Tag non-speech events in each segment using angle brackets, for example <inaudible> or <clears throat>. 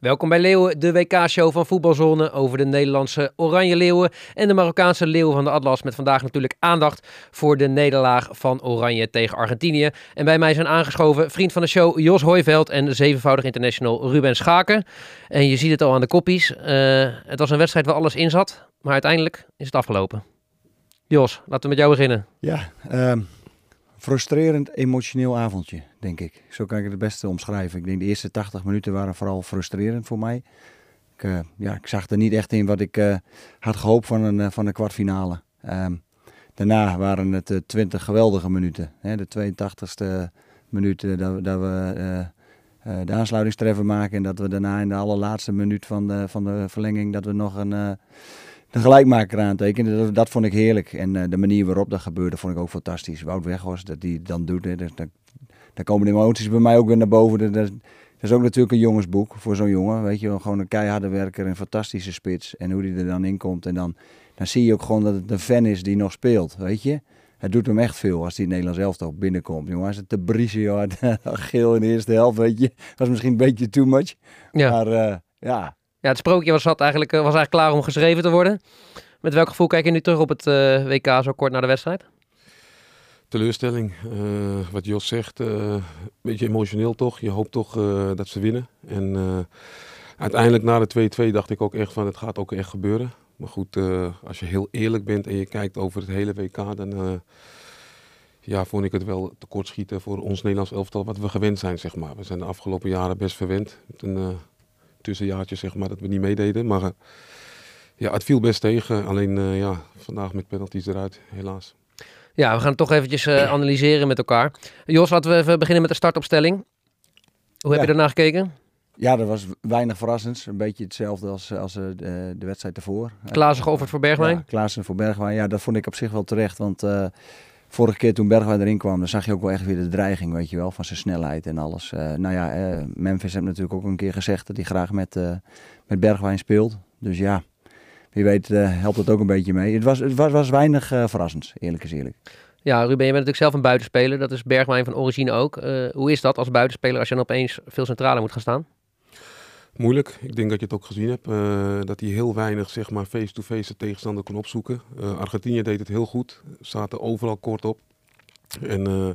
Welkom bij Leeuwen, de WK-show van Voetbalzone over de Nederlandse Oranje Leeuwen en de Marokkaanse Leeuwen van de Atlas. Met vandaag natuurlijk aandacht voor de nederlaag van Oranje tegen Argentinië. En bij mij zijn aangeschoven vriend van de show Jos Hooiveld en zevenvoudig international Ruben Schaken. En je ziet het al aan de koppies. Uh, het was een wedstrijd waar alles in zat, maar uiteindelijk is het afgelopen. Jos, laten we met jou beginnen. Ja, um frustrerend emotioneel avondje, denk ik. Zo kan ik het het beste omschrijven. Ik denk de eerste 80 minuten waren vooral frustrerend voor mij. Ik, uh, ja, ik zag er niet echt in wat ik uh, had gehoopt van een, uh, van een kwartfinale. Um, daarna waren het 20 geweldige minuten. Hè, de 82e minuut dat, dat we de aansluitingstreffer maken. En dat we daarna in de allerlaatste minuut van de, van de verlenging dat we nog een de gelijkmaker aantekenen. Dat, dat vond ik heerlijk. En de manier waarop dat gebeurde vond ik ook fantastisch. Wout Weghorst, dat die dan doet. Hè, dat, daar komen de emoties bij mij ook weer naar boven. Dat, is ook natuurlijk een jongensboek voor zo'n jongen. Weet je, gewoon een keiharde werker, een fantastische spits. En hoe die er dan in komt. En dan, dan zie je ook gewoon dat het een fan is die nog speelt. Weet je. Het doet hem echt veel als hij het Nederlands elftal binnenkomt. Jongen, als het te briesen, joh. <laughs> Geel in de eerste helft, weet je. was misschien een beetje too much. Ja. Maar uh, ja, ja, het sprookje was, zat eigenlijk, eh, was eigenlijk klaar om geschreven te worden. Met welk gevoel kijk je nu terug op het uh, WK zo kort na de wedstrijd? Teleurstelling. Uh, wat Jos zegt, een beetje emotioneel toch. Je hoopt toch dat ze winnen. En uiteindelijk na de 2-2 dacht ik ook echt van het gaat ook echt gebeuren. Maar goed, als je heel eerlijk bent en je kijkt over het hele WK, dan ja, vond ik het wel tekortschieten voor ons Nederlands elftal wat we gewend zijn, zeg maar. We zijn de afgelopen jaren best verwend. Een tussenjaartje zeg maar, dat we niet meededen. Maar ja, het viel best tegen. Alleen ja, vandaag met penalties eruit, helaas. Ja, we gaan het toch eventjes uh, <clears throat> analyseren met elkaar. Jos, laten we even beginnen met de startopstelling. Hoe heb je daarna gekeken? Ja, dat was weinig verrassends. Een beetje hetzelfde als, als de, de wedstrijd ervoor. Klaassen geofferd voor Bergwijn? Ja, Klaassen voor Bergwijn. Ja, dat vond ik op zich wel terecht. Want vorige keer toen Bergwijn erin kwam, dan zag je ook wel echt weer de dreiging, weet je wel, van zijn snelheid en alles. Uh, nou ja, Memphis heeft natuurlijk ook een keer gezegd dat hij graag met, met Bergwijn speelt. Dus ja, wie weet helpt het ook een beetje mee. Het was, het was, was weinig verrassends, eerlijk is eerlijk. Ja, Ruben, je bent natuurlijk zelf een buitenspeler. Dat is Bergwijn van origine ook. hoe is dat als buitenspeler als je dan opeens veel centraler moet gaan staan? Moeilijk. Ik denk dat je het ook gezien hebt. Uh, dat hij heel weinig zeg maar, face-to-face de tegenstander kon opzoeken. Uh, Argentinië deed het heel goed. Zaten overal kort op. En uh,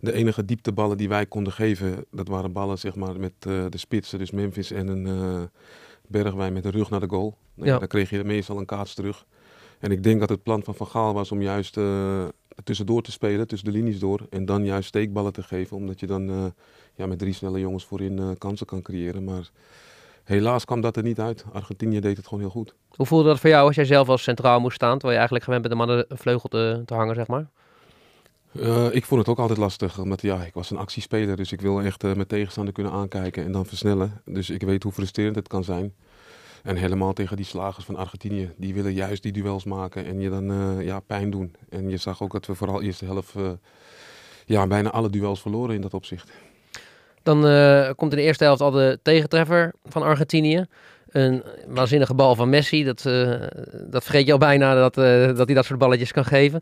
de enige diepteballen die wij konden geven, dat waren ballen zeg maar, met de spitsen. Dus Memphis en een Bergwijn met de rug naar de goal. Nou, ja. Dan kreeg je meestal een kaats terug. En ik denk dat het plan van Van Gaal was om juist tussendoor te spelen, tussen de linies door. En dan juist steekballen te geven, omdat je dan ja, met drie snelle jongens voorin kansen kan creëren. Maar Helaas kwam dat er niet uit. Argentinië deed het gewoon heel goed. Hoe voelde dat voor jou als jij zelf als centraal moest staan, terwijl je eigenlijk gewend bent de mannen een vleugel te, te hangen, zeg maar? Uh, ik vond het ook altijd lastig, omdat ja, ik was een actiespeler, dus ik wil echt uh, mijn tegenstander kunnen aankijken en dan versnellen. Dus ik weet hoe frustrerend het kan zijn. En helemaal tegen die slagers van Argentinië, die willen juist die duels maken en je dan uh, ja, pijn doen. En je zag ook dat we vooral eerste helft ja, bijna alle duels verloren in dat opzicht. Dan komt in de eerste helft al de tegentreffer van Argentinië. Een waanzinnige bal van Messi. Dat, uh, dat vergeet je al bijna dat, uh, dat hij dat soort balletjes kan geven.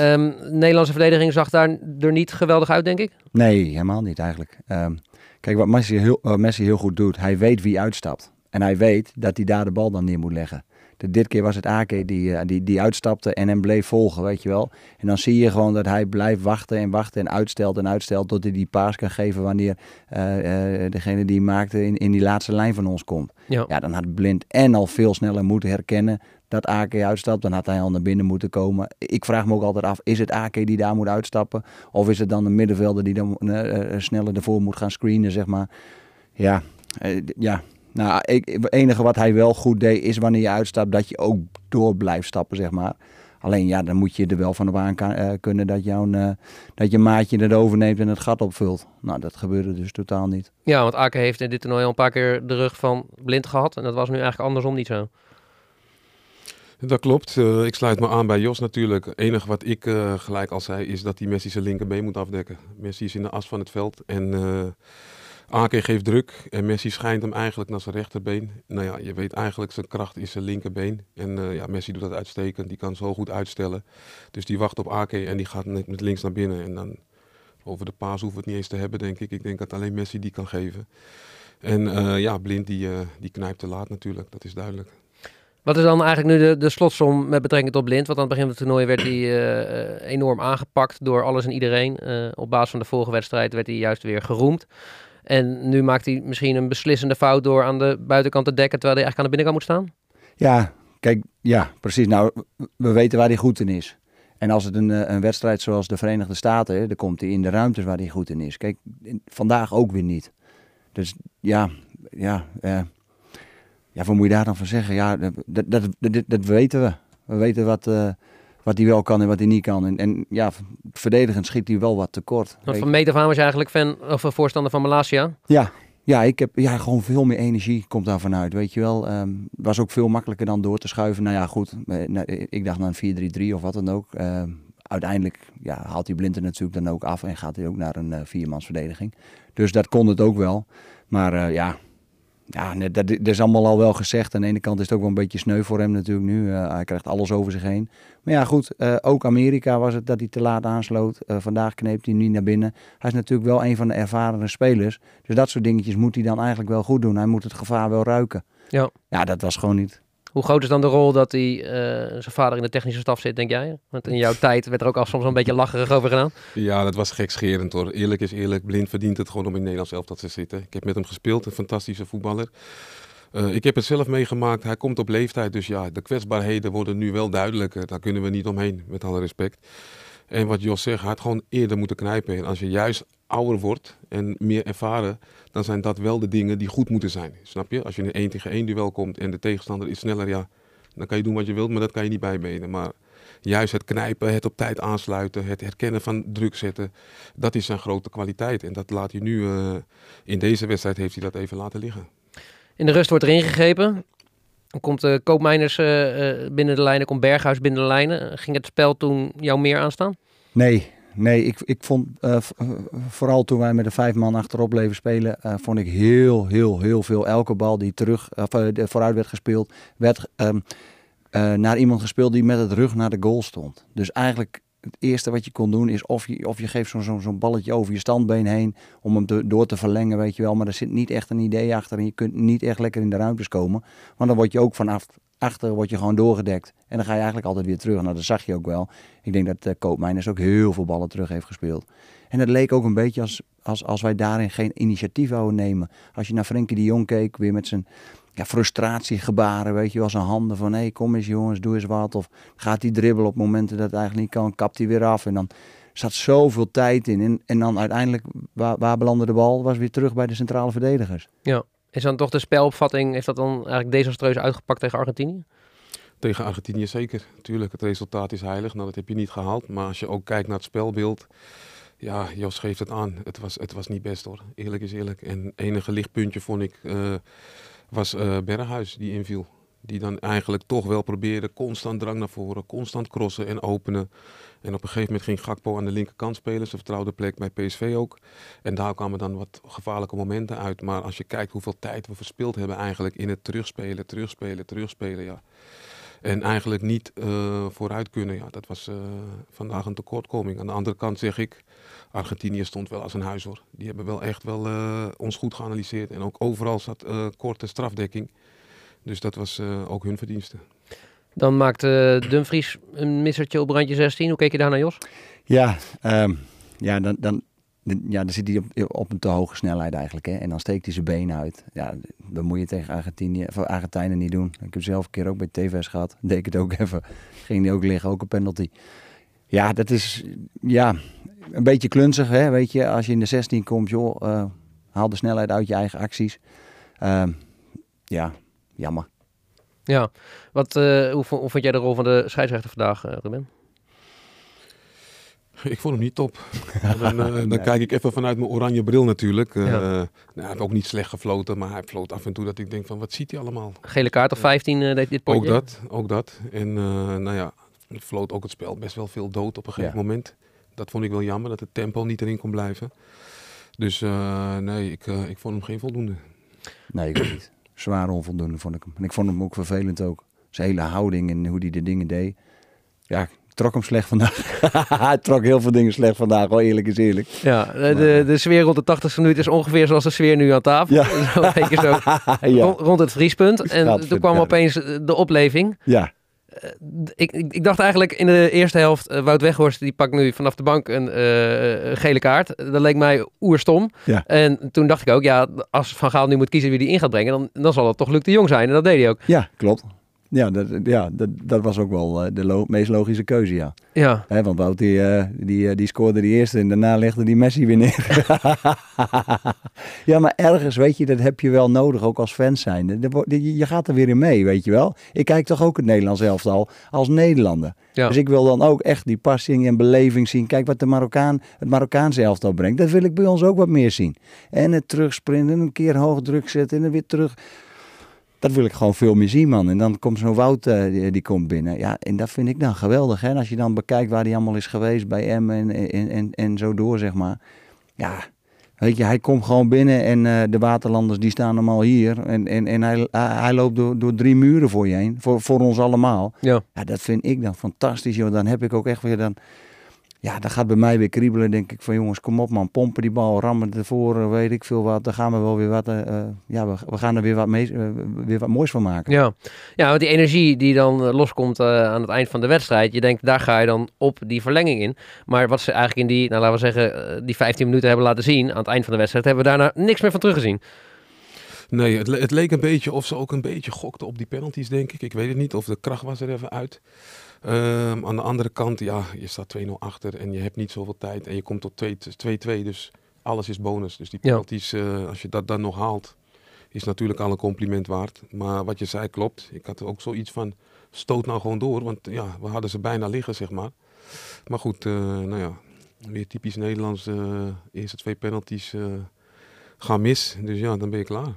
Um, de Nederlandse verdediging zag daar er niet geweldig uit, denk ik? Nee, helemaal niet eigenlijk. Um, kijk, wat Messi heel, Messi heel goed doet. Hij weet wie uitstapt. En hij weet dat hij daar de bal dan neer moet leggen. De, dit keer was het Ake die, eh, die, die uitstapte en hem bleef volgen, weet je wel. En dan zie je gewoon dat hij blijft wachten en wachten en uitstelt en uitstelt tot hij die paas kan geven wanneer uh, uh, degene die maakte in, in die laatste lijn van ons komt. Ja. ja, dan had Blind en al veel sneller moeten herkennen dat Ake uitstapt. Dan had hij al naar binnen moeten komen. Ik vraag me ook altijd af, is het Ake die daar moet uitstappen? Of is het dan de middenvelder die dan sneller ervoor moet gaan screenen, zeg maar. Ja, ja, nou, het enige wat hij wel goed deed is wanneer je uitstapt dat je ook door blijft stappen, zeg maar. Alleen ja, dan moet je er wel van op aan uh, kunnen dat, jouw, uh, dat je maatje het overneemt en het gat opvult. Nou, dat gebeurde dus totaal niet. Ja, want Aken heeft in dit toernooi al een paar keer de rug van blind gehad. En dat was nu eigenlijk andersom niet zo. Dat klopt. Uh, ik sluit me aan bij Jos natuurlijk. Het enige wat ik gelijk al zei is dat hij Messi zijn linkerbeen moet afdekken. Messi is in de as van het veld en Ake geeft druk en Messi schijnt hem eigenlijk naar zijn rechterbeen. Nou ja, je weet eigenlijk zijn kracht is zijn linkerbeen. En uh, ja, Messi doet dat uitstekend. Die kan zo goed uitstellen. Dus die wacht op Ake en die gaat met links naar binnen. En dan over de paas hoeven we het niet eens te hebben, denk ik. Ik denk dat alleen Messi die kan geven. En eh, ja, Blind die, uh, die knijpt te laat natuurlijk, dat is duidelijk. Wat is dan eigenlijk nu de, de slotsom met betrekking tot Blind? Want aan het begin van het toernooi werd hij enorm aangepakt door alles en iedereen. op basis van de vorige wedstrijd werd hij juist weer geroemd. En nu maakt hij misschien een beslissende fout door aan de buitenkant te dekken, terwijl hij eigenlijk aan de binnenkant moet staan? Ja, kijk, ja, precies. Nou, we weten waar hij goed in is. En als het een, een wedstrijd zoals de Verenigde Staten, dan komt hij in de ruimtes waar hij goed in is. Kijk, vandaag ook weer niet. Dus ja, ja, uh, ja, wat moet je daar dan van zeggen? Ja, dat, dat, dat, dat weten we. We weten wat, uh, wat hij wel kan en wat hij niet kan. En, en ja, verdedigend schiet hij wel wat tekort. Want van meet af aan was je eigenlijk fan of voorstander van Malasia? Ja, ja, ik heb ja, gewoon veel meer energie komt daar vanuit, weet je wel. Um, was ook veel makkelijker dan door te schuiven. Nou ja, goed, ik dacht naar een 4-3-3 of wat dan ook. Uh, uiteindelijk ja, haalt hij Blind er natuurlijk dan ook af en gaat hij ook naar een uh, viermansverdediging. Dus dat kon het ook wel. Maar uh, ja, ja dat, dat, is allemaal al wel gezegd. Aan de ene kant is het ook wel een beetje sneu voor hem natuurlijk nu. Uh, hij krijgt alles over zich heen. Maar ja, goed, uh, ook Amerika was het dat hij te laat aansloot. vandaag kneept hij niet naar binnen. Hij is natuurlijk wel een van de ervarende spelers. Dus dat soort dingetjes moet hij dan eigenlijk wel goed doen. Hij moet het gevaar wel ruiken. Ja, ja dat was gewoon niet. Hoe groot is dan de rol dat hij uh, zijn vader in de technische staf zit, denk jij? Want in jouw tijd werd er ook al soms een beetje lacherig over gedaan. Ja, dat was gekscherend hoor. Eerlijk is eerlijk, Blind verdient het gewoon om in Nederlands elftal te zitten. Ik heb met hem gespeeld, een fantastische voetballer. Uh, ik heb het zelf meegemaakt, hij komt op leeftijd, dus ja, de kwetsbaarheden worden nu wel duidelijker. Daar kunnen we niet omheen, met alle respect. En wat Jos zegt, hij had gewoon eerder moeten knijpen. En als je juist ouder wordt en meer ervaren, dan zijn dat wel de dingen die goed moeten zijn. Snap je? Als je in een 1 tegen 1 duel komt en de tegenstander is sneller, ja, dan kan je doen wat je wilt, maar dat kan je niet bijbenen. Maar juist het knijpen, het op tijd aansluiten, het herkennen van druk zetten, dat is zijn grote kwaliteit. En dat laat hij nu, uh, in deze wedstrijd heeft hij dat even laten liggen. In de rust wordt er ingegrepen. Dan komt de koopmijners uh, binnen de lijnen, komt Berghuis binnen de lijnen. Ging het spel toen jou meer aanstaan? Nee, Nee, ik, ik vond uh, vooral toen wij met de vijf man achterop bleven spelen, uh, vond ik heel, heel, heel veel. Elke bal die terug, uh, vooruit werd gespeeld, werd um, naar iemand gespeeld die met het rug naar de goal stond. Dus eigenlijk het eerste wat je kon doen is of je, of je geeft zo'n zo, zo balletje over je standbeen heen om hem te, door te verlengen, weet je wel. Maar er zit niet echt een idee achter en je kunt niet echt lekker in de ruimtes komen. Want dan word je ook vanaf achter word je gewoon doorgedekt. En dan ga je eigenlijk altijd weer terug. Nou, dat zag je ook wel. Ik denk dat uh, Koopmeiners ook heel veel ballen terug heeft gespeeld. En het leek ook een beetje als, als, als wij daarin geen initiatief wouden nemen. Als je naar Frenkie de Jong keek, weer met zijn ja, frustratiegebaren, weet je wel, zijn handen van hé, hey, kom eens jongens, doe eens wat. Of gaat hij dribbelen op momenten dat het eigenlijk niet kan, kapt hij weer af. En dan zat zoveel tijd in. En, en dan uiteindelijk, waar, waar belandde de bal? Was weer terug bij de centrale verdedigers. Ja. Is dan toch de spelopvatting, heeft dat dan eigenlijk desastreus uitgepakt tegen Argentinië? Tegen Argentinië zeker. Tuurlijk, het resultaat is heilig. Nou, dat heb je niet gehaald. Maar als je ook kijkt naar het spelbeeld. Ja, Jos geeft het aan. Het was, het was niet best hoor. Eerlijk is eerlijk. En enige lichtpuntje vond ik uh, was uh, Berghuis die inviel. Die dan eigenlijk toch wel probeerde constant drang naar voren, constant crossen en openen. En op een gegeven moment ging Gakpo aan de linkerkant spelen, zijn vertrouwde plek bij PSV ook. En daar kwamen dan wat gevaarlijke momenten uit. Maar als je kijkt hoeveel tijd we verspild hebben eigenlijk in het terugspelen, terugspelen, terugspelen, ja. En eigenlijk niet uh, vooruit kunnen, ja, dat was uh, vandaag een tekortkoming. Aan de andere kant zeg ik, Argentinië stond wel als een huis hoor. Die hebben wel echt wel uh, ons goed geanalyseerd. En ook overal zat korte strafdekking. Dus dat was ook hun verdienste. Dan maakte Dumfries een missertje op randje 16. Hoe keek je daar naar, Jos? Ja, um, ja, dan, dan, ja, dan zit hij op, een te hoge snelheid eigenlijk. Hè? En dan steekt hij zijn benen uit. Ja, dat moet je tegen Argentinië, Argentijnen niet doen. Ik heb zelf een keer ook bij TVS gehad. <laughs> Deed ik het ook even. Ging die ook liggen, ook een penalty. Ja, dat is ja, een beetje klunzig, hè? weet je. Als je in de 16 komt, joh, uh, haal de snelheid uit je eigen acties. Uh, ja, jammer. Ja, Wat, uh, hoe, hoe, vond jij de rol van de scheidsrechter vandaag, uh, Ruben? Ik vond hem niet top. <laughs> dan, uh, dan nee. kijk ik even vanuit mijn oranje bril natuurlijk. Uh, ja. nou, hij heeft ook niet slecht gefloten, maar hij floot af en toe dat ik denk van wat ziet hij allemaal. Gele kaart of 15 uh, deed dit potje? Ook dat, ook dat. En nou ja, het floot ook het spel best wel veel dood op een gegeven ja. moment. Dat vond ik wel jammer, dat het tempo niet erin kon blijven. Dus nee, ik, ik vond hem geen voldoende. Nee, ik ook niet zwaar onvoldoende vond ik hem. En ik vond hem ook vervelend ook. Zijn hele houding en hoe hij de dingen deed. Ja, trok hem slecht vandaag. <laughs> Hij trok heel veel dingen slecht vandaag, hoor, eerlijk is eerlijk. Ja, de, de, de sfeer rond de 80 minuut is ongeveer zoals de sfeer nu aan tafel. Ja. <laughs> Zo, <laughs> ja. rond, rond het vriespunt. En toen kwam opeens de opleving. ja, Ik, ik, ik dacht eigenlijk in de eerste helft, eh, Wout Weghorst die pakt nu vanaf de bank een eh, gele kaart. Dat leek mij oerstom. Ja. En toen dacht ik ook, ja, als Van Gaal nu moet kiezen wie die in gaat brengen, dan, dan zal het toch Luc de Jong zijn. En dat deed hij ook. ja, klopt. Ja, dat, ja dat, dat was ook wel eh, de lo- meest logische keuze, ja. Ja, want Wout die, eh, die, eh, die scoorde die eerste en daarna legde die Messi weer neer. <laughs> ja, maar ergens, weet je, dat heb je wel nodig, ook als fans zijn. Je je gaat er weer in mee, weet je wel. Ik kijk toch ook het Nederlands elftal als Nederlander. ja. Dus ik wil dan ook echt die passing en beleving zien. Kijk wat de Marokkaan, het Marokkaanse elftal brengt. Dat wil ik bij ons ook wat meer zien. En het terugsprinten, een keer hoog druk zetten en dan weer terug. Dat wil ik gewoon veel meer zien, man. En dan komt zo'n Wout, eh, die, die komt binnen. Ja, en dat vind ik dan geweldig. Hè? En Als je dan bekijkt waar hij allemaal is geweest bij M en, en, en, en zo door, zeg maar. Ja, weet je, hij komt gewoon binnen en eh, de Waterlanders die staan allemaal hier. En, en, en hij, hij, hij loopt door, door drie muren voor je heen, voor, voor ons allemaal. ja. Ja, dat vind ik dan fantastisch, joh. Dan heb ik ook echt weer dan... Ja, dan gaat bij mij weer kriebelen. denk ik van jongens, kom op man. Pompen die bal, rammen ervoor, eh, weet ik veel wat. Dan gaan we wel weer wat... eh, eh, ja, we, we gaan er weer wat, mee, weer wat moois van maken. Ja. ja, want die energie die dan loskomt aan het eind van de wedstrijd. Je denkt, daar ga je dan op die verlenging in. Maar wat ze eigenlijk in die, nou laten we zeggen, die 15 minuten hebben laten zien aan het eind van de wedstrijd, hebben we daarna niks meer van teruggezien. Nee, het, le- het leek een beetje of ze ook een beetje gokten op die penalties, denk ik. Ik weet het niet, of de kracht was er even uit. Ehm, aan de andere kant, ja, je staat 2-0 achter en je hebt niet zoveel tijd. En je komt tot 2-2, dus alles is bonus. Dus die Ja. penalties, eh, als je dat dan nog haalt, is natuurlijk al een compliment waard. Maar wat je zei klopt. Ik had ook zoiets van, stoot nou gewoon door. Want ja, we hadden ze bijna liggen, zeg maar. Maar goed, eh, nou ja, weer typisch Nederlands. eh eerste twee penalties gaan mis. Dus ja, dan ben je klaar.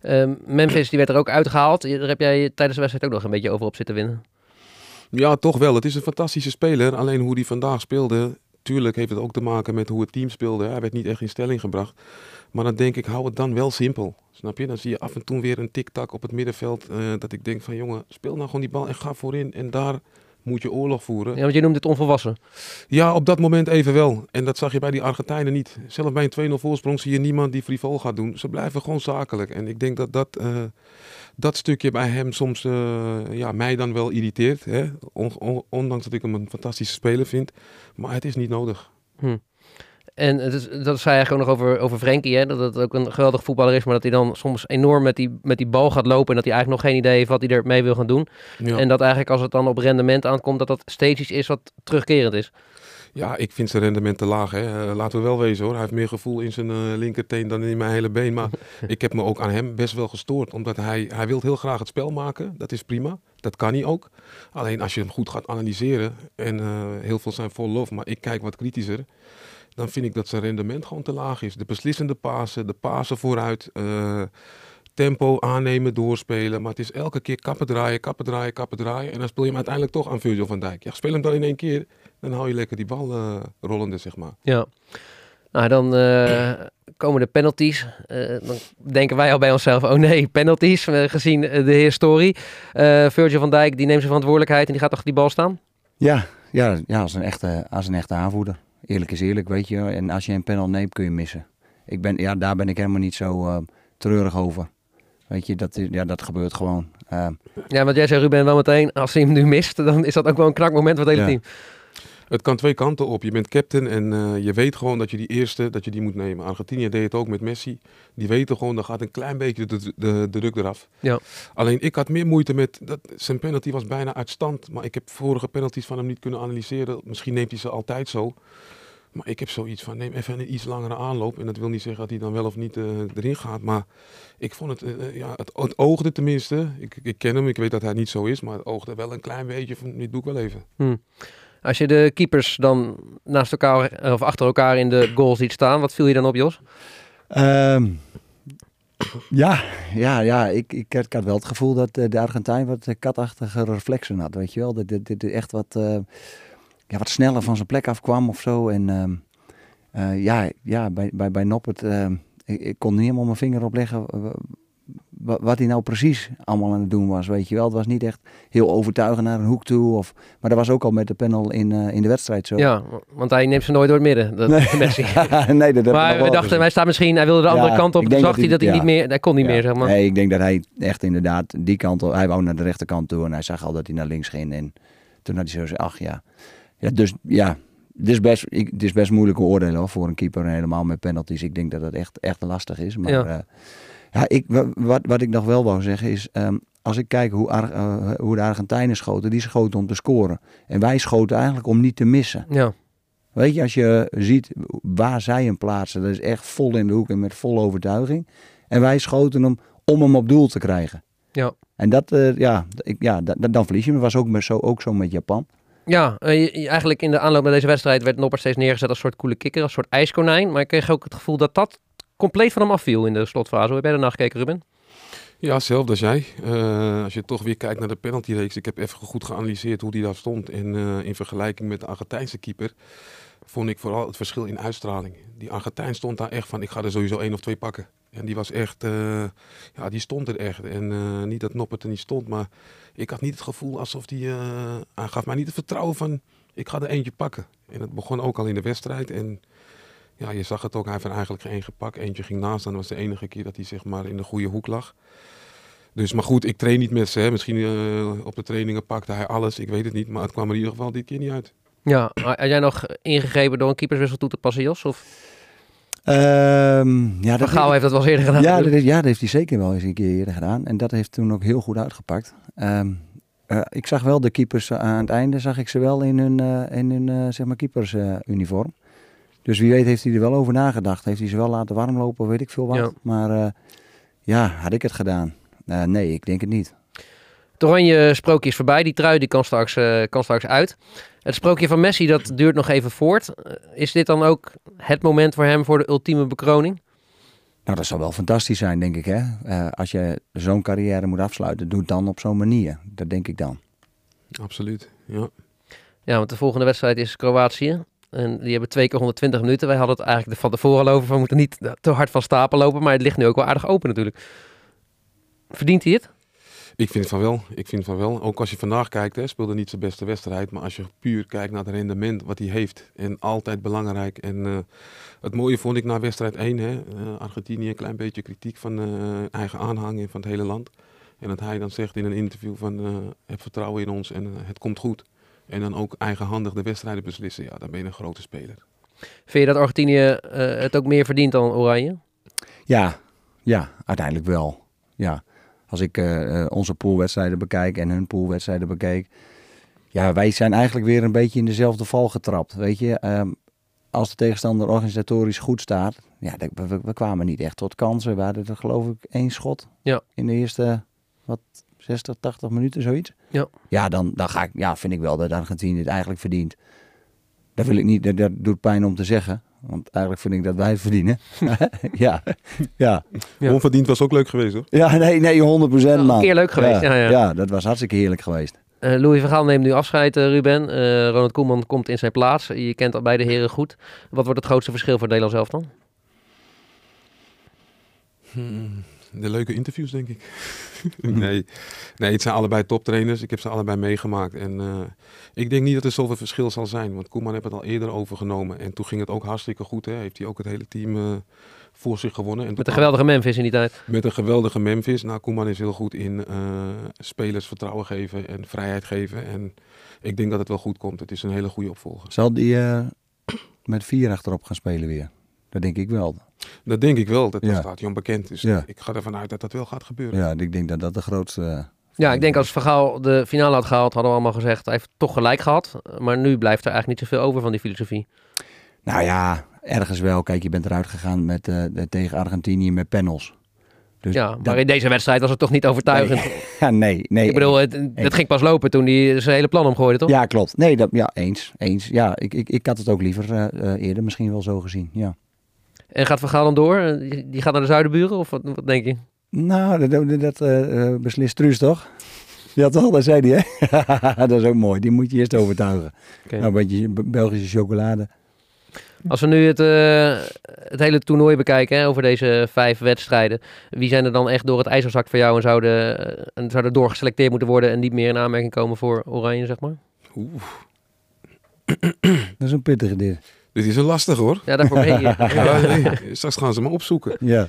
Ehm, Memphis die werd er ook uitgehaald. Daar heb jij tijdens de wedstrijd ook nog een beetje over op zitten winnen. Ja, toch wel. Het is een fantastische speler. Alleen hoe hij vandaag speelde, tuurlijk heeft het ook te maken met hoe het team speelde. Hij werd niet echt in stelling gebracht. Maar dan denk ik, hou het dan wel simpel. Snap je? Dan zie je af en toe weer een tik-tak op het middenveld. eh, dat ik denk van, jongen, speel nou gewoon die bal en ga voorin. En daar moet je oorlog voeren. Ja, want je noemt dit onvolwassen. Ja, op dat moment even wel. En dat zag je bij die Argentijnen niet. Zelf bij een 2-0 voorsprong zie je niemand die frivol gaat doen. Ze blijven gewoon zakelijk. En ik denk dat dat, eh, dat stukje bij hem soms eh, ja, mij dan wel irriteert. Hè? On- on- ondanks dat ik hem een fantastische speler vind. Maar het is niet nodig. En het is, dat zei eigenlijk ook nog over, over Frenkie, hè? dat het ook een geweldig voetballer is, maar dat hij dan soms enorm met die, met die bal gaat lopen en dat hij eigenlijk nog geen idee heeft wat hij ermee wil gaan doen. Ja. En dat eigenlijk als het dan op rendement aankomt, dat dat steeds iets is wat terugkerend is. Ja, ik vind zijn rendement te laag. Hè. Eh, laten we wel wezen hoor. Hij heeft meer gevoel in zijn eh, linkerteen dan in mijn hele been. Maar <laughs> ik heb me ook aan hem best wel gestoord. Omdat hij, hij wil heel graag het spel maken. Dat is prima. Dat kan hij ook. Alleen als je hem goed gaat analyseren. En eh, heel veel zijn vol lof. Maar ik kijk wat kritischer. Dan vind ik dat zijn rendement gewoon te laag is. De beslissende pasen, de pasen vooruit. tempo aannemen, doorspelen. Maar het is elke keer kappen draaien, kappen draaien, kappen draaien. En dan speel je hem uiteindelijk toch aan Virgil van Dijk. Ja, speel hem dan in één keer. Dan hou je lekker die bal eh, rollende, zeg maar. Ja. Nou, dan eh, komen de penalties. Eh, dan denken wij al bij onszelf, oh nee, penalties, gezien de historie. Eh Virgil van Dijk, die neemt zijn verantwoordelijkheid en die gaat achter die bal staan. Ja, ja, ja als, een echte, als een echte aanvoerder. Eerlijk is eerlijk, weet je. En als je een panel neemt, kun je missen. Ik ben, ja, daar ben ik helemaal niet zo eh, treurig over. Weet je, dat, is- ja, dat gebeurt gewoon. Ja, want jij zei Ruben wel meteen, als hij hem nu mist, dan is dat ook wel een knakmoment voor het hele Ja. team. Het kan twee kanten op. Je bent captain en eh, je weet gewoon dat je die eerste dat je die moet nemen. Argentinië deed het ook met Messi. Die weten gewoon, dan gaat een klein beetje de, de, de druk eraf. Ja. Alleen ik had meer moeite met, dat, zijn penalty was bijna uit stand. Maar ik heb vorige penalties van hem niet kunnen analyseren. Misschien neemt hij ze altijd zo. Maar ik heb zoiets van, neem even een iets langere aanloop. En dat wil niet zeggen dat hij dan wel of niet eh, erin gaat. Maar ik vond het, eh, ja, het, het oogde tenminste. Ik, ik ken hem, ik weet dat hij niet zo is. Maar het oogde wel een klein beetje van, dit doe ik wel even. Als je de keepers dan naast elkaar of achter elkaar in de goal ziet staan, wat viel je dan op, Jos? Ehm, ja, ja, ja ik, ik, had, wel het gevoel dat eh, de Argentijn wat eh, katachtige reflexen had, weet je wel. Dat dit echt wat, eh, ja, wat sneller van zijn plek afkwam of zo. En ehm, eh, ja, ja, bij, bij, bij Noppert, ehm, ik, ik kon niet helemaal mijn vinger op leggen wa- wat hij nou precies allemaal aan het doen was, weet je wel. Het was niet echt heel overtuigend naar een hoek toe. Of, maar dat was ook al met de panel in, eh, in de wedstrijd zo. Ja, want hij neemt ze nooit door het midden. Dat, Nee. <laughs> Messi. <laughs> nee, dat Maar we dachten, hij staat misschien, hij wilde de andere Ja, kant op. Toen zag hij dat dat hij niet meer, hij kon niet Ja. meer, zeg maar. Nee, ik denk dat hij echt inderdaad die kant op... Hij wou naar de rechterkant toe en hij zag al dat hij naar links ging. En toen had hij zo gezegd, ach ja. ja dus ja, het is, best, ik, het is best moeilijk oordelen hoor, voor een keeper. En helemaal met penalties. Ik denk dat het echt, echt lastig is. Maar Ja. Ja, ik, wa- wat, wat ik nog wel wou zeggen is... ehm, als ik kijk hoe, Ar- eh, hoe de Argentijnen schoten, die schoten om te scoren. En wij schoten eigenlijk om niet te missen. Ja, Weet je, als je ziet waar zij hem plaatsen, dat is echt vol in de hoek en met volle overtuiging. En wij schoten hem om hem op doel te krijgen. ja. En dat, eh, ja, ik, ja da- da- dan verlies je hem. Dat was ook, met zo, ook zo met Japan. Ja, eh, eigenlijk in de aanloop naar deze wedstrijd werd Noppert steeds neergezet als een soort coole kikker, als een soort ijskonijn. Maar ik kreeg ook het gevoel dat dat compleet van hem afviel in de slotfase. Hoe heb jij daarna gekeken, Ruben? Ja, hetzelfde als jij. Eh, als je toch weer kijkt naar de penaltyreeks. Ik heb even goed geanalyseerd hoe die daar stond. En eh, in vergelijking met de Argentijnse keeper vond ik vooral het verschil in uitstraling. Die Argentijn stond daar echt van, ik ga er sowieso één of twee pakken. En die was echt, eh, ja, die stond er echt. En niet dat Noppert er niet stond, maar ik had niet het gevoel alsof die, eh hij gaf mij niet het vertrouwen van, ik ga er eentje pakken. En het begon ook al in de wedstrijd. En ja, je zag het ook, hij heeft er eigenlijk geen gepakt. Eentje ging naast en dat was de enige keer dat hij zeg maar in de goede hoek lag. Dus, maar goed, ik train niet met ze. Hè. Misschien eh, op de trainingen pakte hij alles, ik weet het niet. Maar het kwam er in ieder geval dit keer niet uit. Ja, had jij nog ingegrepen door een keeperswissel toe te passen, Jos? Of Ehm ja, Van Gaal heeft dat wel eens eerder gedaan? ja, dat, is- ja, dat heeft hij zeker wel eens een keer eerder gedaan. En dat heeft toen ook heel goed uitgepakt. Ehm, eh, ik zag wel de keepers eh, aan het einde, zag ik ze wel in hun, eh, in hun eh, zeg maar keepersuniform. Dus wie weet heeft hij er wel over nagedacht. Heeft hij ze wel laten warm lopen, weet ik veel wat. Ja. Maar eh, ja, had ik het gedaan? Eh, nee, ik denk het niet. Het oranje sprookje is voorbij. Die trui die kan, straks, eh, kan straks uit. Het sprookje van Messi, dat duurt nog even voort. Eh, is dit dan ook het moment voor hem voor de ultieme bekroning? Nou, dat zou wel fantastisch zijn, denk ik. Hè? Eh, als je zo'n carrière moet afsluiten, doe het dan op zo'n manier. Dat denk ik dan. Absoluut, ja. Ja, want de volgende wedstrijd is Kroatië. En die hebben twee keer 120 minuten. Wij hadden het eigenlijk van tevoren al over. We moeten niet te hard van stapel lopen. Maar het ligt nu ook wel aardig open natuurlijk. Verdient hij het? Ik vind van wel. Ik vind van wel. Ook als je vandaag kijkt, hè, speelde niet zijn beste wedstrijd. Maar als je puur kijkt naar het rendement wat hij heeft. En altijd belangrijk. En eh, het mooie vond ik na wedstrijd 1. Hè, eh, Argentinië, een klein beetje kritiek van eh, eigen aanhang en van het hele land. En dat hij dan zegt in een interview van heb vertrouwen in ons en het komt goed. En dan ook eigenhandig de wedstrijden beslissen. Ja, dan ben je een grote speler. Vind je dat Argentinië eh, het ook meer verdient dan Oranje? Ja, ja, uiteindelijk wel. Ja. Als ik eh, eh, onze poolwedstrijden bekijk en hun poolwedstrijden bekijk. Ja, wij zijn eigenlijk weer een beetje in dezelfde val getrapt. Weet je, Ehm, als de tegenstander organisatorisch goed staat. Ja, we, we kwamen niet echt tot kansen. We hadden er geloof ik één schot. Ja. In de eerste, wat, 60, 80 minuten, zoiets. Ja. Ja, dan, dan ga ik, ja, vind ik wel dat Argentinië het eigenlijk verdient. Dat wil ik niet, dat, dat doet pijn om te zeggen. Want eigenlijk vind ik dat wij het verdienen. <laughs> <laughs> ja, ja. Ja. Onverdiend was ook leuk geweest hoor. Ja, nee, nee, 100 procent een man. keer leuk geweest, ja, ja. dat was hartstikke heerlijk geweest. Eh Louis van Gaal neemt nu afscheid, eh, Ruben. Eh, Ronald Koeman komt in zijn plaats. Je kent al beide heren goed. Wat wordt het grootste verschil voor Nederland zelf dan? Hmm, De leuke interviews, denk ik. <laughs> nee. nee, het zijn allebei toptrainers. Ik heb ze allebei meegemaakt. En eh, ik denk niet dat er zoveel verschil zal zijn. Want Koeman heeft het al eerder overgenomen. En toen ging het ook hartstikke goed. Hè. Heeft hij ook het hele team eh, voor zich gewonnen. En Met een geweldige Memphis in die tijd. Met een geweldige Memphis. Nou, Koeman is heel goed in eh, spelers vertrouwen geven en vrijheid geven. En ik denk dat het wel goed komt. Het is een hele goede opvolger. Zal die eh, <clears throat> met vier achterop gaan spelen weer? Dat denk ik wel. Dat denk ik wel. Dat Ja. staat Jan bekend. Dus Ja. ik ga ervan uit dat dat wel gaat gebeuren. Ja, ik denk dat dat de grootste... eh, Ja, ik denk als Van Gaal de finale had gehaald, hadden we allemaal gezegd, hij heeft toch gelijk gehad. Maar nu blijft er eigenlijk niet zoveel over van die filosofie. Nou ja, ergens wel. Kijk, je bent eruit gegaan met, eh, de- tegen Argentinië met panels. Dus Ja, dat- maar in deze wedstrijd was het toch niet overtuigend. <laughs> Ja, nee, nee. Ik bedoel, het, het ging pas lopen toen hij zijn hele plan omgooide, toch? Ja, klopt. Nee, dat, ja, eens. eens. Ja, ik, ik, ik had het ook liever eh, eerder misschien wel zo gezien, ja. En gaat Van Gaal dan door? Eh, Die, gaat naar de zuidenburen, of wat, wat denk je? Nou, dat, dat, eh, eh, beslist Truus toch? Ja toch, dat zei hij hè? <laughs> dat is ook mooi, die moet je eerst overtuigen. Nou, een beetje Be- Belgische chocolade. Als we nu het, uh, het hele toernooi bekijken hè, over deze vijf wedstrijden. Wie zijn er dan echt door het ijzer gezakt voor jou en zouden, en zouden doorgeselecteerd moeten worden en niet meer in aanmerking komen voor Oranje, zeg maar? Oeh. <clears throat> Dat is een pittige dit. Dit is een lastig hoor. Ja, daarvoor ben je. <laughs> ja, nee, straks gaan ze me opzoeken. Ja.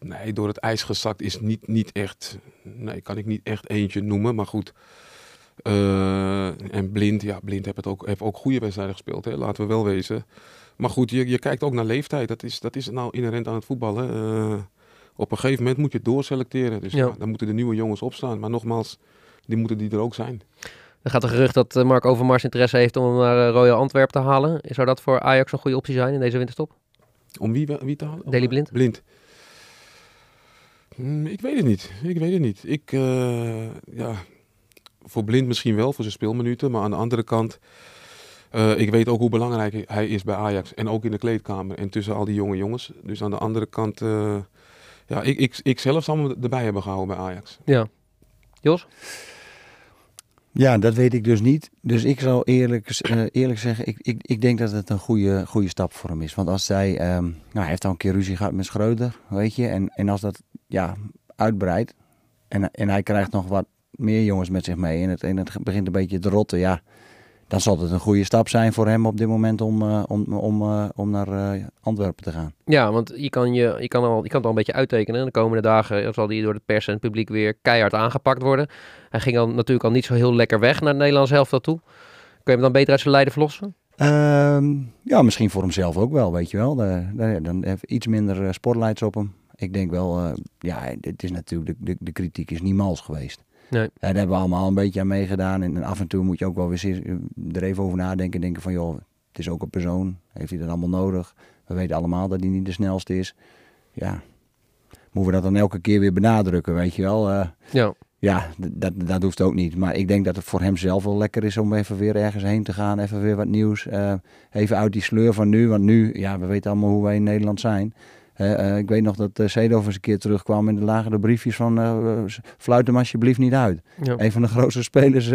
Nee, door het ijs gezakt is niet, niet echt. Nee, kan ik niet echt eentje noemen. Maar goed. Uh, en Blind, ja, Blind heeft, het ook, heeft ook goede wedstrijden gespeeld. Hè, laten we wel wezen. Maar goed, je, je kijkt ook naar leeftijd. Dat is, dat is nou inherent aan het voetballen. Uh, op een gegeven moment moet je doorselecteren. Dus ja. dan moeten de nieuwe jongens opstaan. Maar nogmaals, die moeten die er ook zijn. Er gaat een gerucht dat eh, Mark Overmars interesse heeft om hem naar Royal Antwerp te halen. Zou dat voor Ajax een goede optie zijn in deze winterstop? Om wie, wie te halen? Deli Blind. Blind. Mm, ik weet het niet. Ik weet het niet. Ik, uh, ja, voor Blind misschien wel, voor zijn speelminuten. Maar aan de andere kant, uh, ik weet ook hoe belangrijk hij is bij Ajax. En ook in de kleedkamer en tussen al die jonge jongens. Dus aan de andere kant, uh, ja, ik, ik, ik zelf zal hem erbij hebben gehouden bij Ajax. Ja. Jos? Ja, dat weet ik dus niet. Dus ik zou eerlijk, uh, eerlijk zeggen, ik, ik, ik denk dat het een goede, goede stap voor hem is. Want als zij, um, nou, hij heeft al een keer ruzie gehad met Schreuder, weet je. En, en als dat ja, uitbreidt en, en hij krijgt nog wat meer jongens met zich mee en het, en het begint een beetje te rotten, ja, dan zal het een goede stap zijn voor hem op dit moment om, uh, om, om, uh, om naar uh, Antwerpen te gaan. Ja, want je kan, je, je, kan al, je kan het al een beetje uittekenen. De komende dagen zal hij door de pers en het publiek weer keihard aangepakt worden. Hij ging al, natuurlijk al niet zo heel lekker weg naar het Nederlands helft toe. Kun je hem dan beter uit zijn lijden verlossen? Uh, ja, misschien voor hemzelf ook wel, weet je wel. De, de, dan even iets minder spotlights op hem. Ik denk wel, ja, het is natuurlijk, de, de, de kritiek is niet mals geweest. Nee. Daar hebben we allemaal een beetje aan meegedaan. En, af en toe moet je ook wel weer er even over nadenken. Denken van, joh, het is ook een persoon. Heeft hij dat allemaal nodig? We weten allemaal dat hij niet de snelste is. Ja, moeten we dat dan elke keer weer benadrukken, weet je wel? Uh, ja. Ja, dat, dat hoeft ook niet. Maar ik denk dat het voor hem zelf wel lekker is om even weer ergens heen te gaan. Even weer wat nieuws. Uh, even uit die sleur van nu. Want nu, ja, we weten allemaal hoe wij in Nederland zijn. Uh, ik weet nog dat uh, Seedorf eens een keer terugkwam en er lagen de briefjes van uh, fluit hem alsjeblieft niet uit. Ja. Een van de grootste spelers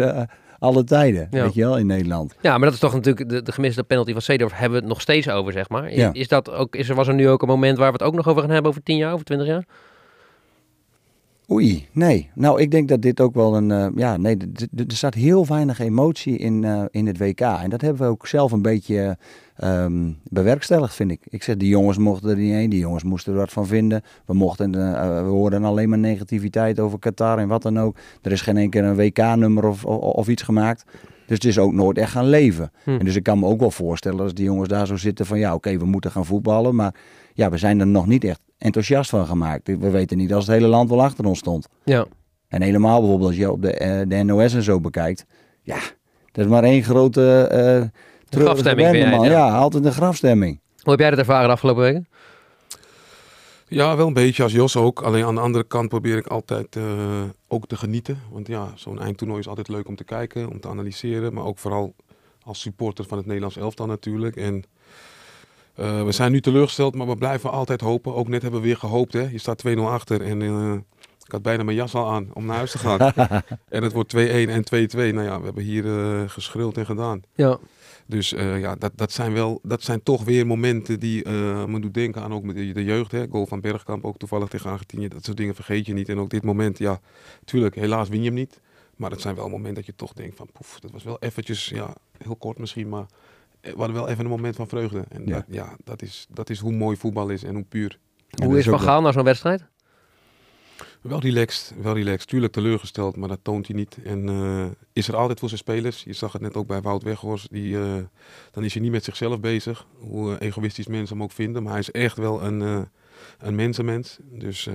alle tijden, ja. weet je wel, in Nederland. Ja, maar dat is toch natuurlijk de, de gemiste penalty van Seedorf hebben we het nog steeds over, zeg maar. Ja. Is dat ook, is er, was er nu ook een moment waar we het ook nog over gaan hebben over tien jaar, over twintig jaar? Oei, nee. Nou, ik denk dat dit ook wel een. Uh, ja, nee, er staat heel weinig emotie in, uh, in het WK. En dat hebben we ook zelf een beetje um, bewerkstelligd, vind ik. Ik zeg, die jongens mochten er niet heen, die jongens moesten er wat van vinden. We, mochten, uh, we hoorden alleen maar negativiteit over Qatar en wat dan ook. Er is geen enkele een WK-nummer of, of, of, iets gemaakt. Dus het is ook nooit echt gaan leven. Hm. En dus ik kan me ook wel voorstellen als die jongens daar zo zitten van ja, oké, we moeten gaan voetballen. Maar ja, we zijn er nog niet echt enthousiast van gemaakt. We weten niet als het hele land wel achter ons stond. Ja. En helemaal bijvoorbeeld als je op de, de NOS en zo bekijkt. Ja, dat is maar één grote... De grafstemming ja. ja. altijd een grafstemming. Hoe heb jij dat ervaren de afgelopen weken? Ja, wel een beetje als Jos ook. Alleen aan de andere kant probeer ik altijd uh, ook te genieten. Want ja, zo'n eindtoernooi is altijd leuk om te kijken, om te analyseren. Maar ook vooral als supporter van het Nederlands elftal natuurlijk. En uh, we zijn nu teleurgesteld, maar we blijven altijd hopen. Ook net hebben we weer gehoopt. Hè? Je staat 2-0 achter en uh, ik had bijna mijn jas al aan om naar huis te gaan. <laughs> en het wordt 2-1 en 2-2. Nou ja, we hebben hier geschreeuwd en gedaan. Ja. Dus uh, ja, dat, dat, zijn wel, dat zijn toch weer momenten die uh, me doen denken aan ook met de, de, jeugd. Hè. Goal van Bergkamp, ook toevallig tegen Argentinië. Dat soort dingen vergeet je niet. En ook dit moment, ja, tuurlijk, helaas win je hem niet. Maar het zijn wel momenten dat je toch denkt van, poef, dat was wel eventjes, ja, heel kort misschien, maar we hadden wel even een moment van vreugde. En ja, dat, ja, dat, is, dat is hoe mooi voetbal is en hoe puur. hoe is Van Gaal naar zo'n wedstrijd? Wel relaxed, wel relaxed. Tuurlijk teleurgesteld, maar dat toont hij niet. En uh, is er altijd voor zijn spelers. Je zag het net ook bij Wout Weghorst. Die, uh, dan is hij niet met zichzelf bezig. Hoe uh, egoïstisch mensen hem ook vinden. Maar hij is echt wel een, een mensenmens. Dus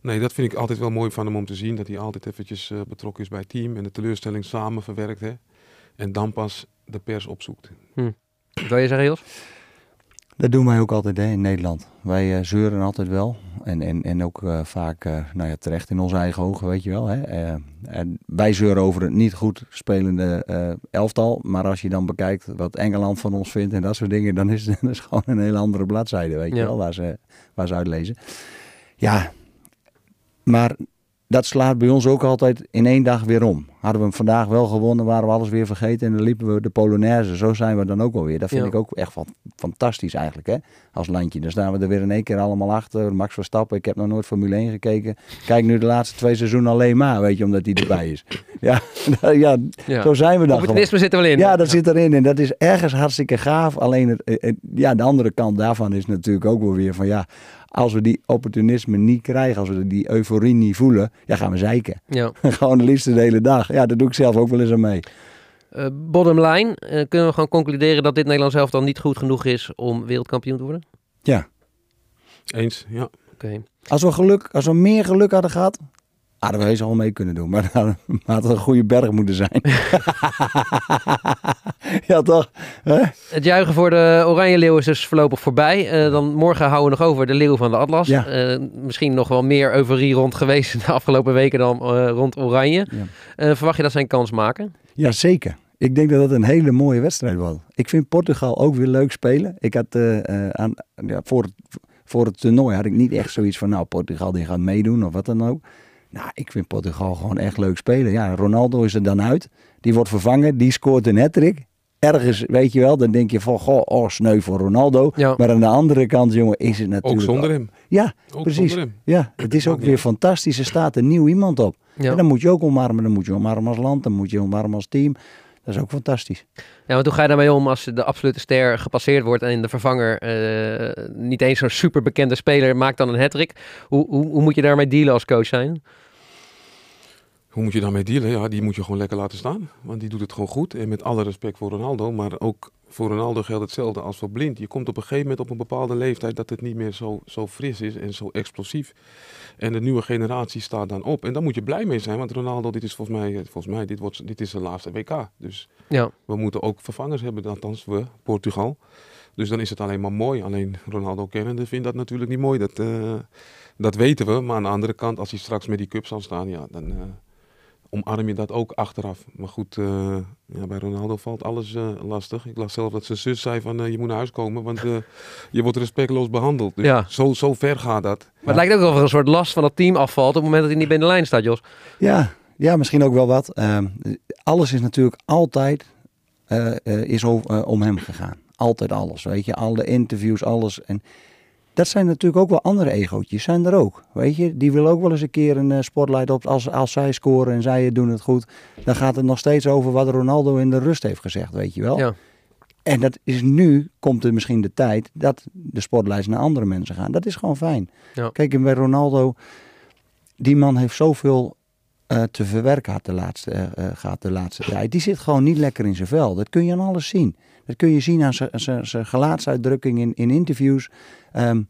nee, dat vind ik altijd wel mooi van hem om te zien. Dat hij altijd eventjes betrokken is bij het team. En de teleurstelling samen verwerkt. Hè? En dan pas de pers opzoekt. Hm. Wat wil je zeggen, Jos? Dat doen wij ook altijd hè, in Nederland. Wij uh, zeuren altijd wel. En, en, en ook uh, vaak uh, nou ja, terecht in onze eigen ogen, weet je wel. Hè. en wij zeuren over het niet goed spelende elftal. Maar als je dan bekijkt wat Engeland van ons vindt en dat soort dingen... dan is <laughs> het is gewoon een hele andere bladzijde, weet je wel, waar ze, waar ze uitlezen. Ja, maar dat slaat bij ons ook altijd in één dag weer om. Hadden we hem vandaag wel gewonnen, waren we alles weer vergeten en dan liepen we de Polonaise. Zo zijn we dan ook alweer. Dat vind Ja. ik ook echt fantastisch eigenlijk, hè, als landje. Dan staan we er weer in één keer allemaal achter. Max Verstappen, ik heb nog nooit Formule 1 gekeken. Kijk nu de laatste twee seizoenen alleen maar, weet je, omdat hij erbij is. <laughs> Ja, <laughs> ja, Ja. zo zijn we dan. Opportunisme zit er wel in. Ja, dat zit erin en dat is ergens hartstikke gaaf. Alleen het, eh, eh, ja, de andere kant daarvan is natuurlijk ook wel weer van ja, als we die opportunisme niet krijgen, als we die euforie niet voelen, ja, gaan we zeiken. Ja. <laughs> gewoon de liefste de hele dag. Ja, dat doe ik zelf ook wel eens aan mee. Eh, bottom line, eh, kunnen we gewoon concluderen dat dit Nederlands zelf dan niet goed genoeg is om wereldkampioen te worden? Ja, Eens, ja. Oké. als we geluk, als we meer geluk hadden gehad, hadden we heus al mee kunnen doen. Maar <laughs> dan had het een goede berg moeten zijn. <laughs> ja, toch? Het juichen voor de Oranje Leeuw is dus voorlopig voorbij. Eh, dan morgen houden we nog over de Leeuw van de Atlas. Ja. Eh, misschien nog wel meer euforie rond geweest de afgelopen weken dan eh, rond Oranje. Ja. Verwacht je dat zij een kans maken? Ja, zeker. Ik denk dat het een hele mooie wedstrijd wordt. Ik vind Portugal ook weer leuk spelen. Ik had aan, ja, voor, het, voor het toernooi had ik niet echt zoiets van, nou, Portugal die gaat meedoen of wat dan ook. Nou, ik vind Portugal gewoon echt leuk spelen. Ja, Ronaldo is er dan uit. Die wordt vervangen, die scoort een hat-trick. Ergens, weet je wel, dan denk je van, goh, oh, sneu voor Ronaldo. Ja. Maar aan de andere kant, jongen, is het natuurlijk... Ook zonder hem. Ja, Ook precies. hem. Ja, het is ook weer fantastisch. Er staat een nieuw iemand op. Ja. En dan moet je ook omarmen. Dan moet je omarmen als land. Dan moet je omarmen als team. Dat is ook fantastisch. Ja, want hoe ga je daarmee om als de absolute ster gepasseerd wordt en de vervanger eh, niet eens zo'n super bekende speler maakt dan een hat-trick? Hoe, hoe, hoe moet je daarmee dealen als coach zijn? Hoe moet je daarmee dealen? Ja, die moet je gewoon lekker laten staan. Want die doet het gewoon goed. En met alle respect voor Ronaldo. Maar ook voor Ronaldo geldt hetzelfde als voor Blind. Je komt op een gegeven moment op een bepaalde leeftijd dat het niet meer zo, zo fris is en zo explosief. En de nieuwe generatie staat dan op. En daar moet je blij mee zijn. Want Ronaldo, dit is volgens mij, volgens mij dit, wordt, dit is zijn laatste WK. Dus Ja, we moeten ook vervangers hebben, althans we, Portugal. Dus dan is het alleen maar mooi. Alleen Ronaldo kennende vindt dat natuurlijk niet mooi. Dat, eh, dat weten we. Maar aan de andere kant, als hij straks met die cup zal staan, ja, dan eh, omarm je dat ook achteraf. Maar goed, eh, ja, bij Ronaldo valt alles eh, lastig. Ik las zelf dat zijn zus zei van eh, je moet naar huis komen, want eh, <laughs> je wordt respectloos behandeld. Dus Ja. zo, zo ver gaat dat. maar het lijkt ook wel of er een soort last van dat team afvalt op het moment dat hij niet bij de lijn staat, Jos. Ja, ja misschien ook wel wat. Ehm, alles is natuurlijk altijd eh, eh, is over, om hem gegaan. Altijd alles, weet je. Alle interviews, alles. En dat zijn natuurlijk ook wel andere egootjes, zijn er ook. Weet je, die wil ook wel eens een keer een eh, spotlight op. Als, als zij scoren en zij doen het goed, dan gaat het nog steeds over wat Ronaldo in de rust heeft gezegd, weet je wel. Ja. En dat is nu, komt er misschien de tijd dat de spotlights naar andere mensen gaan. Dat is gewoon fijn. Ja. Kijk, en bij Ronaldo, die man heeft zoveel eh, te verwerken had de laatste, eh, gehad de laatste tijd. Die zit gewoon niet lekker in zijn vel. Dat kun je aan alles zien. Dat kun je zien aan zijn- gelaatsuitdrukking in, in interviews. Ehm,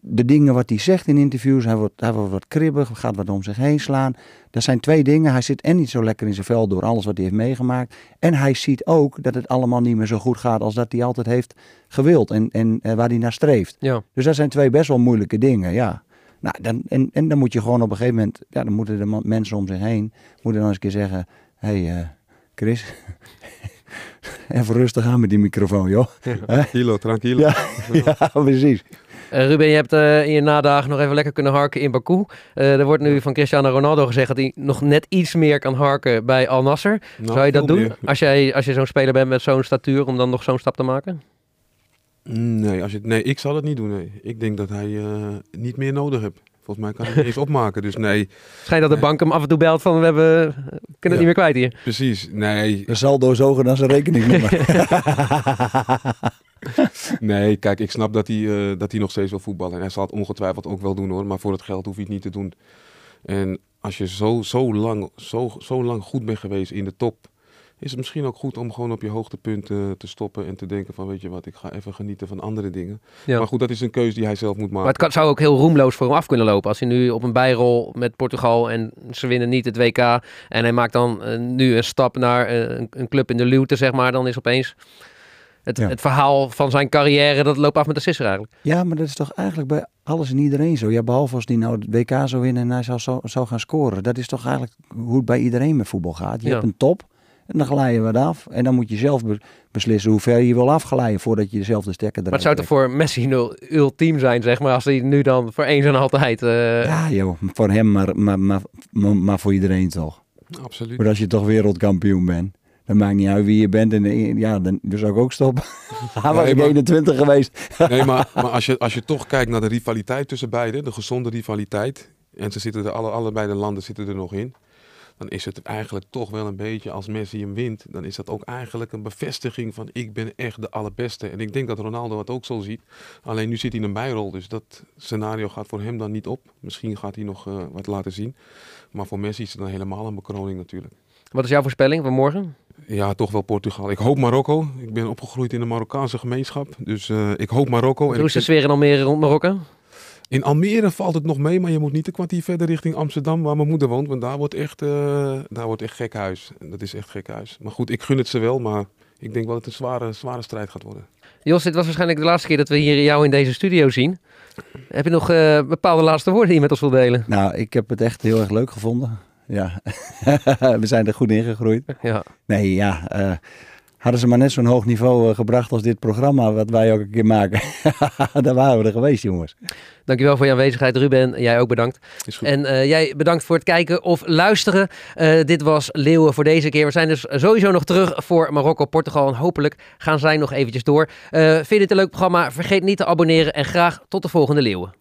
de dingen wat hij zegt in interviews. Hij wordt, hij wordt wat kribbig, gaat wat om zich heen slaan. Dat zijn twee dingen. Hij zit en niet zo lekker in zijn vel door alles wat hij heeft meegemaakt. En hij ziet ook dat het allemaal niet meer zo goed gaat als dat hij altijd heeft gewild. En, en eh, waar hij naar streeft. Ja. Dus dat zijn twee best wel moeilijke dingen, ja. Nou, dan, en, en dan moet je gewoon op een gegeven moment, ja, dan moeten de man- mensen om zich heen, moeten dan eens een keer zeggen, hé hey, eh, Chris, <laughs> even rustig aan met die microfoon, joh. Hilo, tranquilo. Ja, <laughs> <laughs> ja, precies. Eh, Ruben, je hebt eh, in je nadagen nog even lekker kunnen harken in Baku. Eh, er wordt nu van Cristiano Ronaldo gezegd dat hij nog net iets meer kan harken bij Al Nasser. Nou, Zou je dat doen meer. als, jij, als je zo'n speler bent met zo'n statuur om dan nog zo'n stap te maken? Nee, als je, nee, ik zal het niet doen. Nee. Ik denk dat hij eh, niet meer nodig heeft. Volgens mij kan hij het niet eens opmaken. Dus nee, Schijnt dat de bank hem af en toe belt van we hebben, kunnen het Ja. niet meer kwijt hier. precies. Nee, De saldo is hoger dan zijn rekeningnummer. <laughs> <laughs> nee kijk, ik snap dat hij, eh, dat hij nog steeds wil voetballen. En hij zal het ongetwijfeld ook wel doen hoor. Maar voor het geld hoef je het niet te doen. En als je zo, zo, lang, zo, zo lang goed bent geweest in de top... is het misschien ook goed om gewoon op je hoogtepunt eh, te stoppen... en te denken van weet je wat, ik ga even genieten van andere dingen. Ja. Maar goed, dat is een keuze die hij zelf moet Maar maken. het kan, zou ook heel roemloos voor hem af kunnen lopen. Als hij nu op een bijrol met Portugal en ze winnen niet het WK. En hij maakt dan eh, nu een stap naar eh, een, een club in de luwte, zeg maar. Dan is opeens het, Ja. het verhaal van zijn carrière, dat loopt af met de sisser eigenlijk. ja, maar dat is toch eigenlijk bij alles en iedereen zo. Ja, behalve als die nou het WK zou winnen en hij zou, zou, zou gaan scoren. Dat is toch eigenlijk hoe het bij iedereen met voetbal gaat. Je Ja. hebt een top En dan glij je wat af. En dan moet je zelf be- beslissen hoe ver je wil afglijden voordat je dezelfde stekker Maar eruit het zou toch voor Messi nul ultiem zijn, zeg maar, als hij nu dan voor eens en altijd... eh, trekt. Ja joh, voor hem, maar, maar, maar, maar, maar voor iedereen toch. Absoluut. Maar als je toch wereldkampioen bent, dan maakt niet uit wie je bent. En ja, dan, zou ik ook stoppen. <laughs> Hij was Nee, ik maar- 21 geweest. Nee, maar, maar als, je, als je toch kijkt naar de rivaliteit tussen beiden, de gezonde rivaliteit, en ze zitten er alle, allebei de landen zitten er nog in, dan is het eigenlijk toch wel een beetje, als Messi hem wint, dan is dat ook eigenlijk een bevestiging van ik ben echt de allerbeste. En ik denk dat Ronaldo het ook zo ziet. Alleen nu zit hij in een bijrol, dus dat scenario gaat voor hem dan niet op. Misschien gaat hij nog eh, wat laten zien. Maar voor Messi is het dan helemaal een bekroning natuurlijk. Wat is jouw voorspelling van morgen? Ja, toch wel Portugal. Ik hoop Marokko. Ik ben opgegroeid in de Marokkaanse gemeenschap. Dus eh, ik hoop Marokko. Hoe is de sfeer in Almere rond Marokko? In Almere valt het nog mee, maar je moet niet een kwartier verder richting Amsterdam, waar mijn moeder woont. Want daar wordt echt, eh, daar wordt echt gek huis. En Dat is echt gek huis. Maar goed, ik gun het ze wel, maar ik denk wel dat het een zware, zware strijd gaat worden. Jos, dit was waarschijnlijk de laatste keer dat we hier jou in deze studio zien. Heb je nog eh, bepaalde laatste woorden die je met ons wilt delen? Nou, ik heb het echt heel erg leuk gevonden. Ja, <laughs> we zijn er goed ingegroeid. Ja. Nee, ja, eh, hadden ze maar net zo'n hoog niveau eh, gebracht als dit programma, wat wij ook een keer maken. <laughs> Daar waren we er geweest, jongens. Dankjewel voor je aanwezigheid, Ruben. Jij ook bedankt. Is goed. En eh, jij bedankt voor het kijken of luisteren. Eh, dit was Leeuwen voor deze keer. We zijn dus sowieso nog terug voor Marokko, Portugal. En hopelijk gaan zij nog eventjes door. Eh, vind je dit een leuk programma? Vergeet niet te abonneren. En graag tot de volgende Leeuwen.